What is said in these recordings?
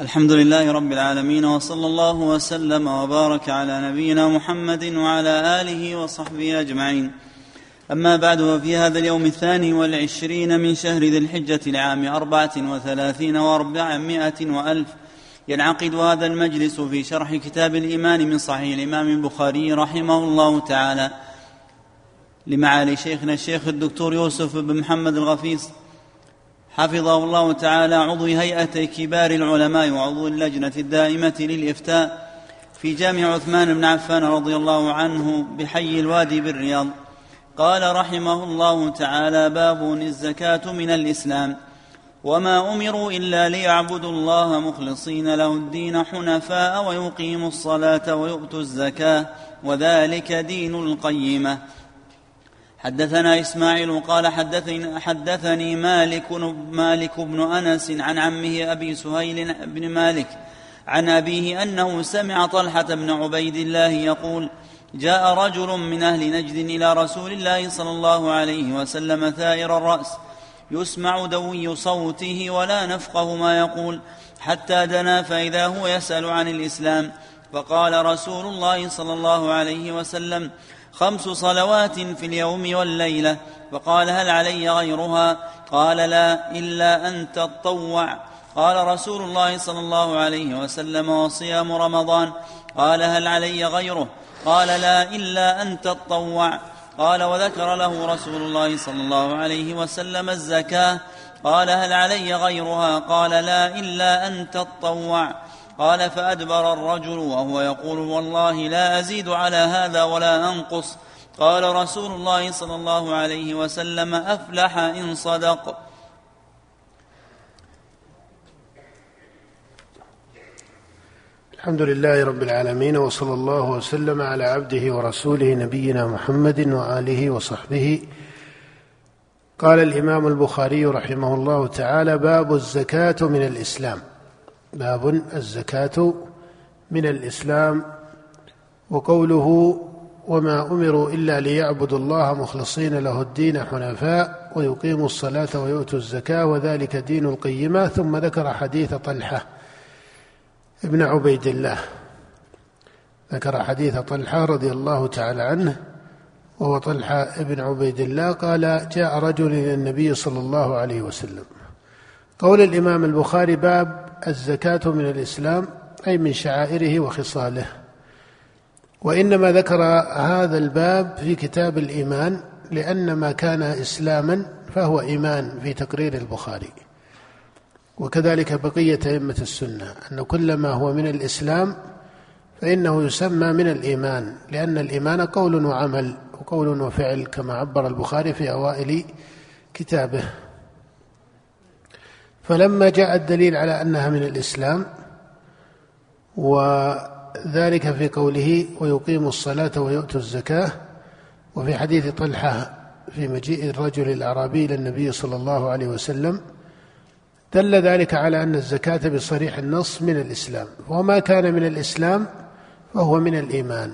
الحمد لله رب العالمين وصلى الله وسلم وبارك على نبينا محمد وعلى آله وصحبه أجمعين. أما بعد ففي هذا اليوم الثاني والعشرين من شهر ذي الحجة لعام أربعة وثلاثين وأربعمائة وألف ينعقد هذا المجلس في شرح كتاب الإيمان من صحيح الإمام البخاري رحمه الله تعالى. لمعالي شيخنا الشيخ الدكتور يوسف بن محمد الغفيص حفظه الله تعالى عضو هيئة كبار العلماء وعضو اللجنة الدائمة للإفتاء في جامع عثمان بن عفان رضي الله عنه بحي الوادي بالرياض. قال رحمه الله تعالى باب الزكاة من الإسلام. وما أمروا إلا ليعبدوا الله مخلصين له الدين حنفاء ويقيموا الصلاة ويؤتوا الزكاة. وذلك دين القيمة. حدثنا إسماعيل قال حدثني, حدثني مالك, مالك بن أنس عن عمه أبي سهيل بن مالك عن أبيه أنه سمع طلحة بن عبيد الله يقول جاء رجل من أهل نجد إلى رسول الله صلى الله عليه وسلم ثائر الرأس يسمع دوي صوته ولا نفقه ما يقول حتى دنا فإذا هو يسأل عن الإسلام فقال رسول الله صلى الله عليه وسلم خمس صلوات في اليوم والليلة. فقال هل علي غيرها؟ قال لا إلا أن تطوع. قال رسول الله صلى الله عليه وسلم وصيام رمضان. قال هل علي غيره؟ قال لا إلا أن تطوع. قال وذكر له رسول الله صلى الله عليه وسلم الزكاة. قال هل علي غيرها؟ قال لا إلا أن تطوع. قال فأدبر الرجل وهو يقول والله لا أزيد على هذا ولا أنقص. قال رسول الله صلى الله عليه وسلم أفلح إن صدق. الحمد لله رب العالمين وصلى الله وسلم على عبده ورسوله نبينا محمد وآله وصحبه. قال الإمام البخاري رحمه الله تعالى باب الزكاة من الإسلام. باب الزكاة من الإسلام وقوله وما أمروا إلا ليعبدوا الله مخلصين له الدين حنفاء ويقيموا الصلاة ويؤتوا الزكاة وذلك دين القيمة. ثم ذكر حديث طلحة ابن عبيد الله. ذكر حديث طلحة رضي الله تعالى عنه وهو طلحة ابن عبيد الله قال جاء رجل إلى النبي صلى الله عليه وسلم. قول الإمام البخاري باب الزكاة من الإسلام أي من شعائره وخصاله. وإنما ذكر هذا الباب في كتاب الإيمان لأن ما كان إسلاما فهو إيمان في تقرير البخاري. وكذلك بقية أئمة السنة أن كل ما هو من الإسلام فإنه يسمى من الإيمان لأن الإيمان قول وعمل وقول وفعل كما عبر البخاري في أوائل كتابه. فلما جاء الدليل على أنها من الإسلام وذلك في قوله ويقيم الصلاة ويؤتوا الزكاة وفي حديث طلحة في مجيء الرجل الأعرابي إلى النبي صلى الله عليه وسلم دل ذلك على أن الزكاة بصريح النص من الإسلام وما كان من الإسلام فهو من الإيمان.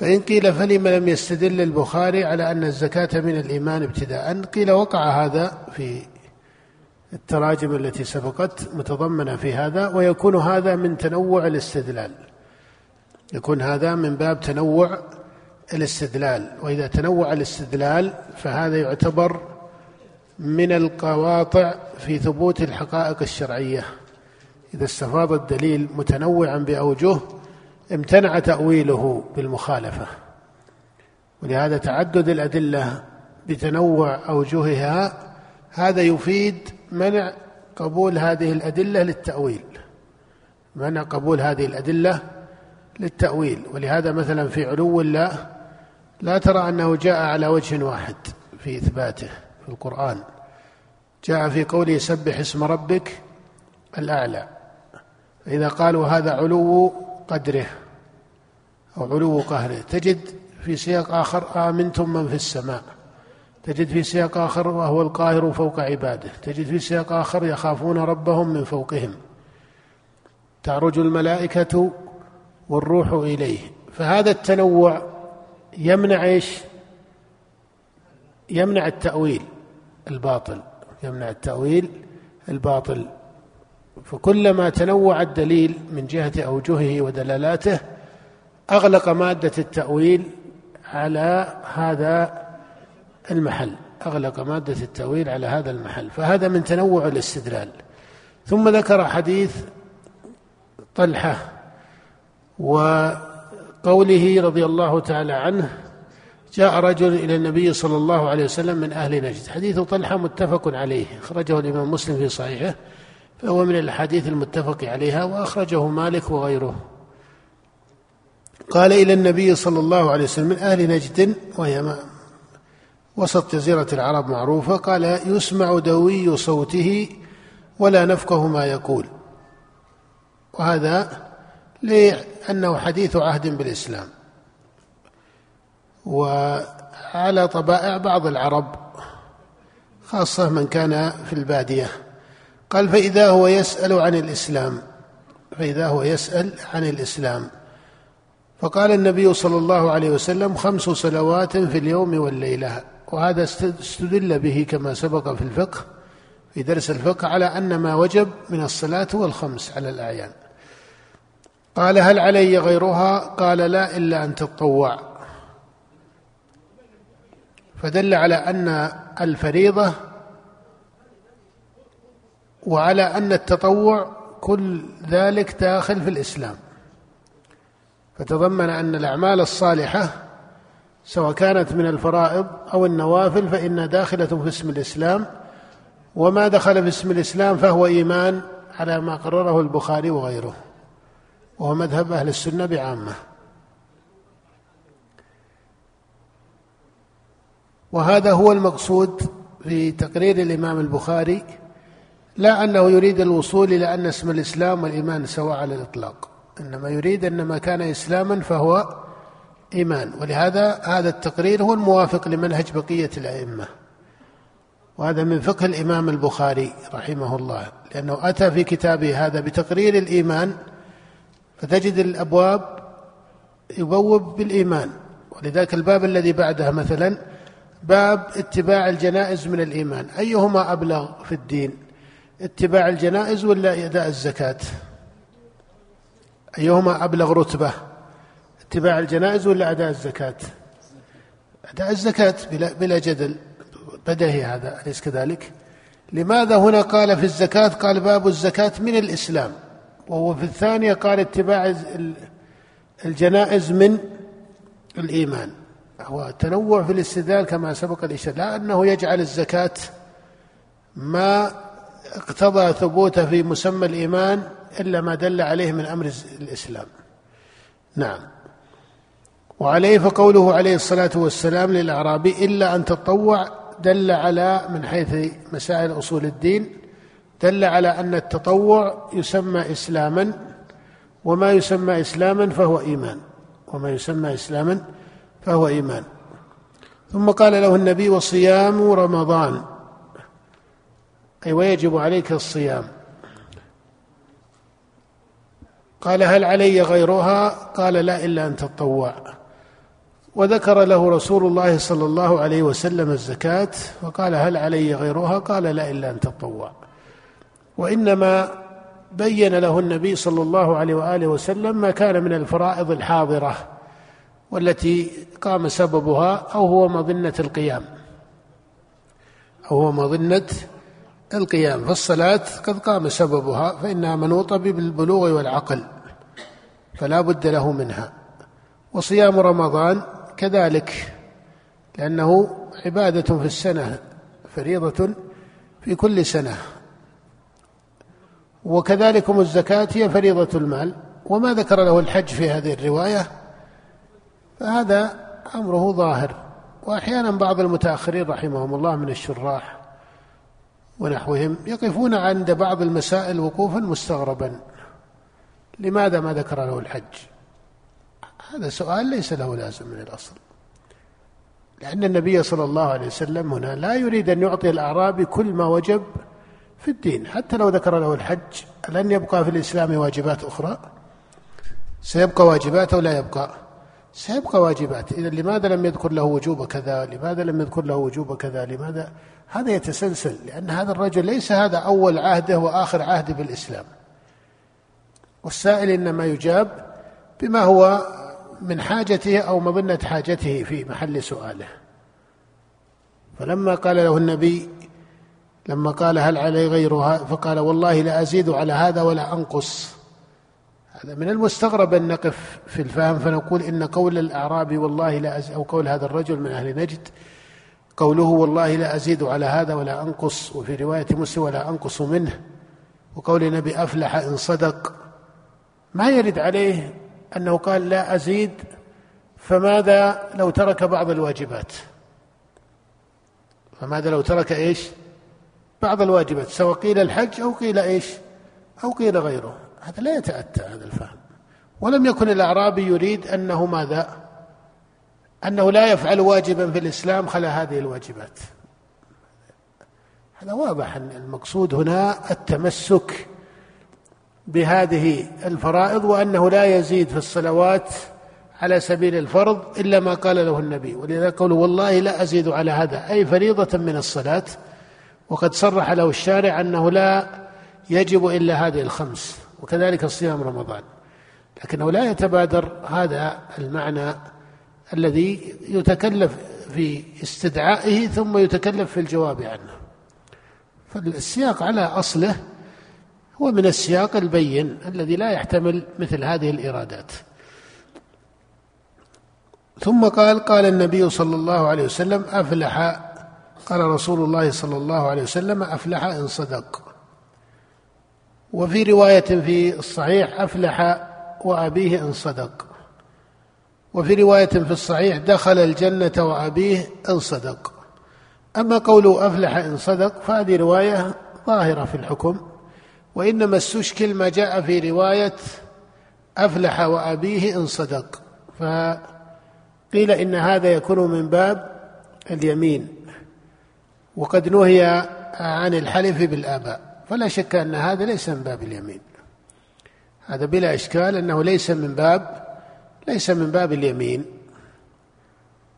فإن قيل فلم لم يستدل البخاري على أن الزكاة من الإيمان ابتداء قيل وقع هذا في التراجم التي سبقت متضمنة في هذا ويكون هذا من تنوع الاستدلال. يكون هذا من باب تنوع الاستدلال. وإذا تنوع الاستدلال فهذا يعتبر من القواطع في ثبوت الحقائق الشرعية. إذا استفاض الدليل متنوعا بأوجه امتنع تأويله بالمخالفة. ولهذا تعدد الأدلة بتنوع أوجهها هذا يفيد منع قبول هذه الأدلة للتأويل. منع قبول هذه الأدلة للتأويل. ولهذا مثلا في علو الله لا ترى أنه جاء على وجه واحد في إثباته في القرآن. جاء في قوله سبح اسم ربك الأعلى. فإذا قالوا هذا علو قدره أو علو قهره تجد في سياق آخر آمنتم من في السماء. تجد في سياق آخر وهو القاهر فوق عباده. تجد في سياق آخر يخافون ربهم من فوقهم. تعرج الملائكة والروح إليه. فهذا التنوع يمنع إيش؟ يمنع التأويل الباطل. يمنع التأويل الباطل. فكلما تنوع الدليل من جهة أوجهه ودلالاته أغلق مادة التأويل على هذا المحل أغلق مادة التأويل على هذا المحل فهذا من تنوع الاستدلال. ثم ذكر حديث طلحة وقوله رضي الله تعالى عنه جاء رجل إلى النبي صلى الله عليه وسلم من أهل نجد. حديث طلحة متفق عليه أخرجه الإمام مسلم في صحيحه فهو من الأحاديث المتفق عليها وأخرجه مالك وغيره. قال إلى النبي صلى الله عليه وسلم من أهل نجد وهي وسط جزيرة العرب معروفة قال يسمع دوي صوته ولا نفقه ما يقول. وهذا لأنه حديث عهد بالإسلام. وعلى طبائع بعض العرب خاصة من كان في البادية قال فإذا هو يسأل عن الإسلام فإذا هو يسأل عن الإسلام. فقال النبي صلى الله عليه وسلم خمس صلوات في اليوم والليلة. وهذا استدل به كما سبق في الفقه في درس الفقه على أن ما وجب من الصلاة هو الخمس على الأعيان. قال هل علي غيرها؟ قال لا إلا أن تتطوع. فدل على أن الفريضة وعلى أن التطوع كل ذلك داخل في الإسلام. فتضمن أن الأعمال الصالحة سواء كانت من الفرائض أو النوافل فإنها داخلة في اسم الإسلام. وما دخل في اسم الإسلام فهو إيمان على ما قرره البخاري وغيره. وهو مذهب أهل السنة بعامة. وهذا هو المقصود في تقرير الإمام البخاري لا أنه يريد الوصول إلى أن اسم الإسلام والإيمان سواء على الإطلاق. إنما يريد أن ما كان إسلاما فهو إيمان. ولهذا هذا التقرير هو الموافق لمنهج بقية الأئمة. وهذا من فقه الإمام البخاري رحمه الله. لأنه أتى في كتابه هذا بتقرير الإيمان فتجد الأبواب يبوب بالإيمان. ولذلك الباب الذي بعده مثلا باب اتباع الجنائز من الإيمان. أيهما أبلغ في الدين؟ اتباع الجنائز ولا أداء الزكاة؟ أيهما أبلغ رتبة؟ اتباع الجنائز ولا أداء الزكاة؟ أداء الزكاة بلا, بلا جدل. بدهي هذا أليس كذلك؟ لماذا هنا قال في الزكاة؟ قال باب الزكاة من الإسلام. وهو في الثانية قال اتباع الجنائز من الإيمان. هو تنوع في الاستدلال كما سبق الإشارة. لا أنه يجعل الزكاة ما اقتضى ثبوته في مسمى الإيمان إلا ما دل عليه من أمر الإسلام. نعم. وعليه فقوله عليه الصلاة والسلام للأعرابي إلا أن تطوع دل على من حيث مسائل أصول الدين دل على أن التطوع يسمى إسلاما وما يسمى إسلاما فهو إيمان وما يسمى إسلاما فهو إيمان. ثم قال له النبي وصيام رمضان. أي ويجب عليك الصيام. قال هل علي غيرها؟ قال لا إلا أن تطوع. وذكر له رسول الله صلى الله عليه وسلم الزكاة وقال هل علي غيرها؟ قال لا إلا أن تطوع. وإنما بين له النبي صلى الله عليه وآله وسلم ما كان من الفرائض الحاضرة والتي قام سببها أو هو مظنة القيام. أو هو مظنة القيام. فالصلاة قد قام سببها فإنها منوطة بالبلوغ والعقل فلا بد له منها. وصيام رمضان كذلك لأنه عبادة في السنة فريضة في كل سنة. وكذلكم الزكاة هي فريضة المال. وما ذكر له الحج في هذه الرواية فهذا أمره ظاهر. وأحيانا بعض المتأخرين رحمهم الله من الشراح ونحوهم يقفون عند بعض المسائل وقوفا مستغربا. لماذا ما ذكر له الحج؟ هذا سؤال ليس له لازم من الأصل. لأن النبي صلى الله عليه وسلم هنا لا يريد أن يعطي الأعرابي كل ما وجب في الدين. حتى لو ذكر له الحج لن يبقى في الإسلام واجبات أخرى. سيبقى واجبات أو لا يبقى؟ سيبقى واجبات. إذا لماذا لم يذكر له وجوب كذا؟ لماذا لم يذكر له وجوب كذا؟ لماذا؟ هذا يتسلسل لأن هذا الرجل ليس هذا أول عهده وآخر عهده بالإسلام. والسائل إنما يجاب بما هو من حاجته أو مظنة حاجته في محل سؤاله. فلما قال له النبي لما قال هل علي غيرها فقال والله لا أزيد على هذا ولا أنقص. هذا من المستغرب أن نقف في الفهم فنقول إن قول الأعرابي والله لا أزيد أو قول هذا الرجل من أهل نجد قوله والله لا أزيد على هذا ولا أنقص وفي رواية مسلم ولا أنقص منه وقول النبي أفلح إن صدق. ما يرد عليه أنه قال لا أزيد فماذا لو ترك بعض الواجبات؟ فماذا لو ترك إيش؟ بعض الواجبات سواء قيل الحج أو قيل إيش؟ أو قيل غيره. هذا لا يتأتى هذا الفهم. ولم يكن الأعرابي يريد أنه ماذا؟ أنه لا يفعل واجبا في الإسلام خلا هذه الواجبات. هذا واضح أن المقصود هنا التمسك بهذه الفرائض وأنه لا يزيد في الصلوات على سبيل الفرض إلا ما قال له النبي. ولذا قالوا والله لا أزيد على هذا أي فريضة من الصلاة. وقد صرح له الشارع أنه لا يجب إلا هذه الخمس وكذلك صيام رمضان. لكنه لا يتبادر هذا المعنى الذي يتكلف في استدعائه ثم يتكلف في الجواب عنه. فالسياق على أصله هو من السياق البين الذي لا يحتمل مثل هذه الإرادات. ثم قال قال النبي صلى الله عليه وسلم أفلح قال رسول الله صلى الله عليه وسلم أفلح إن صدق. وفي رواية في الصحيح أفلح وأبيه إن صدق. وفي رواية في الصحيح دخل الجنة وأبيه إن صدق. أما قوله أفلح إن صدق فهذه رواية ظاهرة في الحكم. وإنما استشكل ما جاء في رواية أفلح وأبيه إن صدق. ف قيل إن هذا يكون من باب اليمين. وقد نهي عن الحلف بالآباء. فلا شك أن هذا ليس من باب اليمين. هذا بلا إشكال أنه ليس من باب ليس من باب اليمين.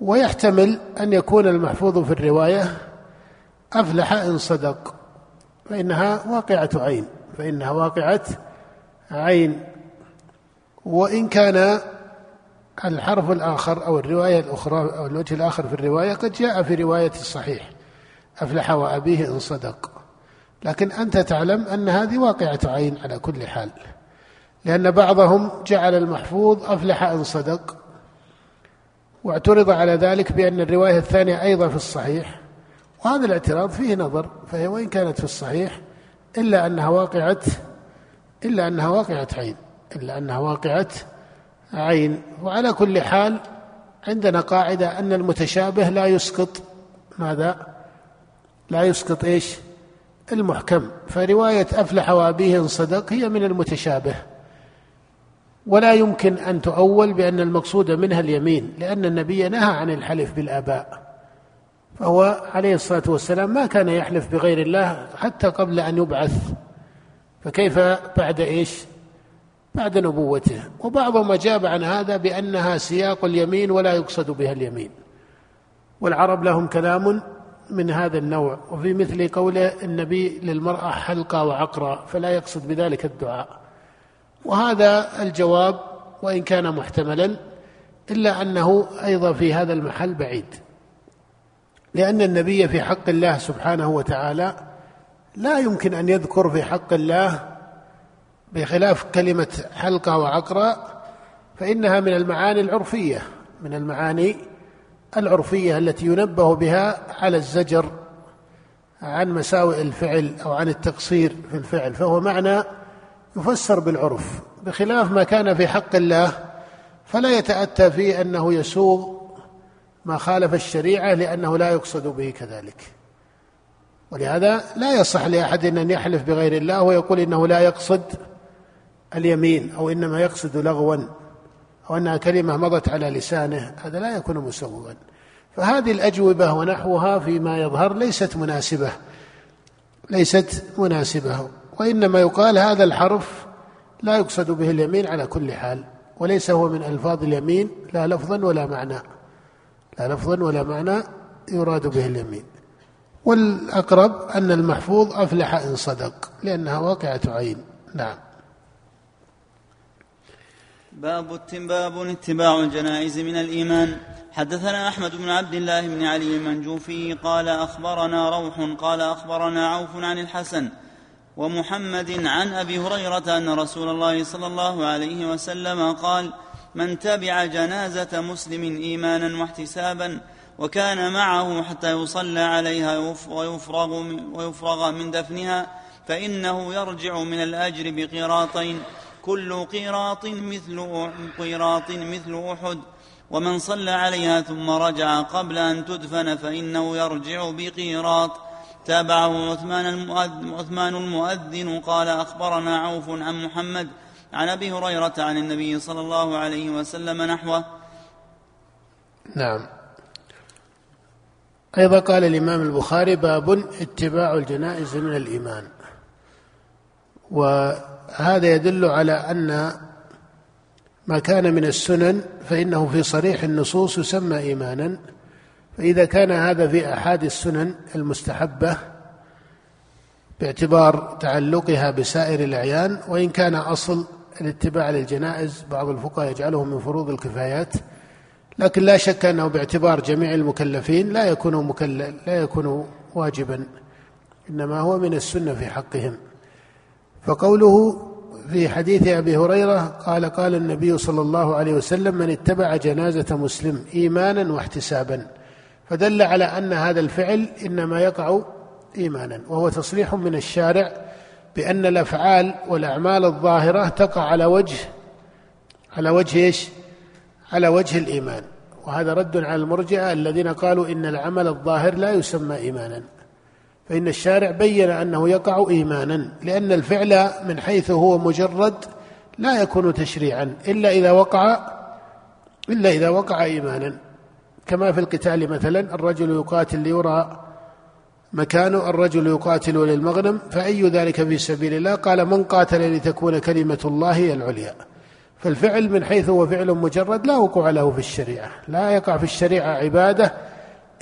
ويحتمل أن يكون المحفوظ في الرواية أفلح إن صدق فإنها واقعة عين. فإنها واقعة عين. وإن كان الحرف الآخر أو الرواية الأخرى أو الوجه الآخر في الرواية قد جاء في رواية الصحيح. أفلح وأبيه إن صدق. لكن أنت تعلم أن هذه واقعة عين على كل حال. لأن بعضهم جعل المحفوظ أفلح إن صدق. واعترض على ذلك بأن الرواية الثانية أيضا في الصحيح. وهذا الاعتراض فيه نظر. فهي وإن كانت في الصحيح إلا أنها واقعة إلا أنها واقعة عين إلا أنها واقعة عين. وعلى كل حال عندنا قاعدة أن المتشابه لا يسقط. ماذا؟ لا يسقط إيش؟ المحكم. فرواية أفلح وأبيه إن صدق هي من المتشابه. ولا يمكن أن تؤول بأن المقصود منها اليمين لأن النبي نهى عن الحلف بالآباء. فهو عليه الصلاة والسلام ما كان يحلف بغير الله حتى قبل أن يبعث. فكيف بعد إيش؟ بعد نبوته. وبعضهم أجاب عن هذا بأنها سياق اليمين ولا يقصد بها اليمين. والعرب لهم كلام من هذا النوع. وفي مثل قول النبي للمرأة حلقة وعقرة فلا يقصد بذلك الدعاء. وهذا الجواب وإن كان محتملا إلا أنه أيضا في هذا المحل بعيد. لأن النبي في حق الله سبحانه وتعالى لا يمكن أن يذكر في حق الله بخلاف كلمة حلقة وعقرة فإنها من المعاني العرفية من المعاني العرفية التي ينبه بها على الزجر عن مساوئ الفعل أو عن التقصير في الفعل فهو معنى يفسر بالعرف. بخلاف ما كان في حق الله فلا يتأتى فيه أنه يسوغ ما خالف الشريعة لأنه لا يقصد به كذلك. ولهذا لا يصح لأحد أن يحلف بغير الله ويقول إنه لا يقصد اليمين أو إنما يقصد لغوا أو أنها كلمة مضت على لسانه. هذا لا يكون مسوغا. فهذه الأجوبة ونحوها فيما يظهر ليست مناسبة. ليست مناسبة. وإنما يقال هذا الحرف لا يقصد به اليمين على كل حال. وليس هو من ألفاظ اليمين لا لفظا ولا معنى. لا لفظا ولا معنى يراد به اليمين. والأقرب أن المحفوظ أفلح إن صدق لأنها واقعة عين. نعم. باب باب اتباع الجنائز من الإيمان. حدثنا أحمد بن عبد الله بن علي المنجوفي قال أخبرنا روح قال أخبرنا عوف عن الحسن ومحمد عن أبي هريرة أن رسول الله صلى الله عليه وسلم قال من تبع جنازة مسلم إيمانا واحتسابا وكان معه حتى يصلى عليها ويفرغ ويفرغ من دفنها فإنه يرجع من الأجر بقيراطين كل قيراط مثل قيراط مثل أحد. ومن صلى عليها ثم رجع قبل أن تدفن فإنه يرجع بقيراط تابعه عثمان المؤذن, عثمان المؤذن قال أخبرنا عوف عن محمد عن أبي هريرة عن النبي صلى الله عليه وسلم نحوه. نعم. أيضا قال الإمام البخاري باب اتباع الجنائز من الإيمان. وهذا يدل على أن ما كان من السنن فإنه في صريح النصوص يسمى إيمانا. فإذا كان هذا في أحاد السنن المستحبة باعتبار تعلقها بسائر الأعيان وإن كان أصل الاتباع للجنائز بعض الفقهاء يجعله من فروض الكفايات لكن لا شك أنه باعتبار جميع المكلفين لا يكون مكلف لا يكون واجبا إنما هو من السنة في حقهم. فقوله في حديث أبي هريرة قال قال النبي صلى الله عليه وسلم من اتبع جنازة مسلم ايمانا واحتسابا فدل على أن هذا الفعل إنما يقع ايمانا وهو تصريح من الشارع بأن الأفعال والأعمال الظاهرة تقع على وجه على وجه إيش؟ على وجه الإيمان. وهذا رد على المرجئة الذين قالوا إن العمل الظاهر لا يسمى إيمانا. فإن الشارع بين أنه يقع إيمانا لأن الفعل من حيث هو مجرد لا يكون تشريعا إلا إذا وقع إلا إذا وقع إيمانا. كما في القتال مثلا الرجل يقاتل ليرى مكانه الرجل يقاتل للمغنم فأي ذلك في سبيل الله؟ قال من قاتل لتكون كلمة الله هي العليا. فالفعل من حيث هو فعل مجرد لا وقوع له في الشريعة. لا يقع في الشريعة عبادة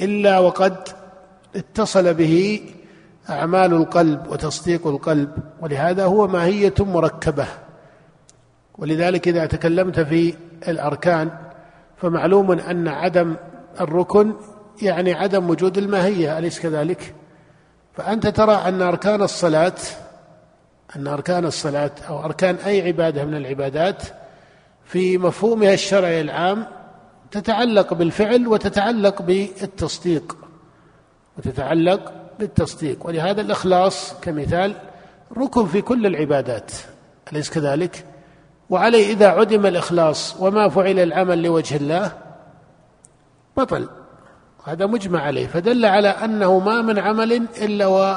إلا وقد اتصل به أعمال القلب وتصديق القلب ولهذا هو ماهية مركبة. ولذلك إذا تكلمت في الأركان فمعلوم أن عدم الركن يعني عدم وجود الماهية أليس كذلك؟ فأنت ترى أن أركان الصلاة أن أركان الصلاة أو أركان أي عبادة من العبادات في مفهومها الشرعي العام تتعلق بالفعل وتتعلق بالتصديق وتتعلق بالتصديق ولهذا الإخلاص كمثال ركن في كل العبادات أليس كذلك؟ وعليه إذا عدم الإخلاص وما فعل العمل لوجه الله بطل هذا مجمع عليه فدل على أنه ما من عمل إلا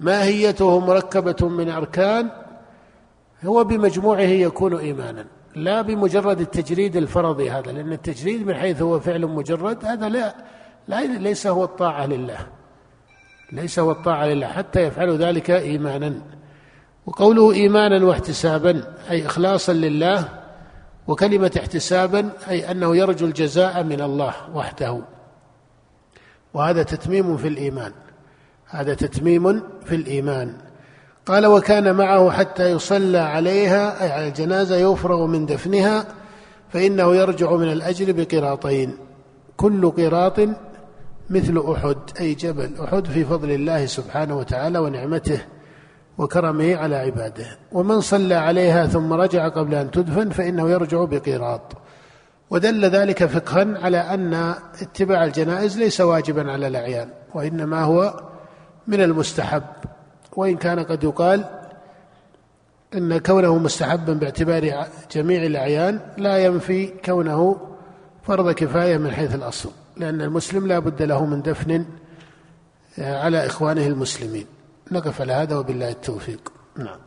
وماهيته مركبة من أركان هو بمجموعه يكون إيمانا لا بمجرد التجريد الفرضي هذا لأن التجريد من حيث هو فعل مجرد هذا لا, لا ليس هو الطاعة لله ليس هو الطاعة لله حتى يفعل ذلك إيمانا. وقوله إيمانا واحتسابا أي إخلاصا لله وكلمة احتسابا أي أنه يرجو الجزاء من الله وحده. وهذا تتميم في الإيمان. هذا تتميم في الإيمان. قال وكان معه حتى يصلى عليها أي على الجنازة يفرغ من دفنها فإنه يرجع من الأجر بقراطين. كل قراط مثل أحد أي جبل أحد في فضل الله سبحانه وتعالى ونعمته وكرمه على عباده. ومن صلى عليها ثم رجع قبل أن تدفن فإنه يرجع بقيراط ودل ذلك فقها على أن اتباع الجنائز ليس واجبا على الأعيان وإنما هو من المستحب. وإن كان قد يقال إن كونه مستحبا باعتبار جميع الأعيان لا ينفي كونه فرض كفاية من حيث الأصل لأن المسلم لا بد له من دفن على إخوانه المسلمين. نقف على هذا وبالله التوفيق. نعم.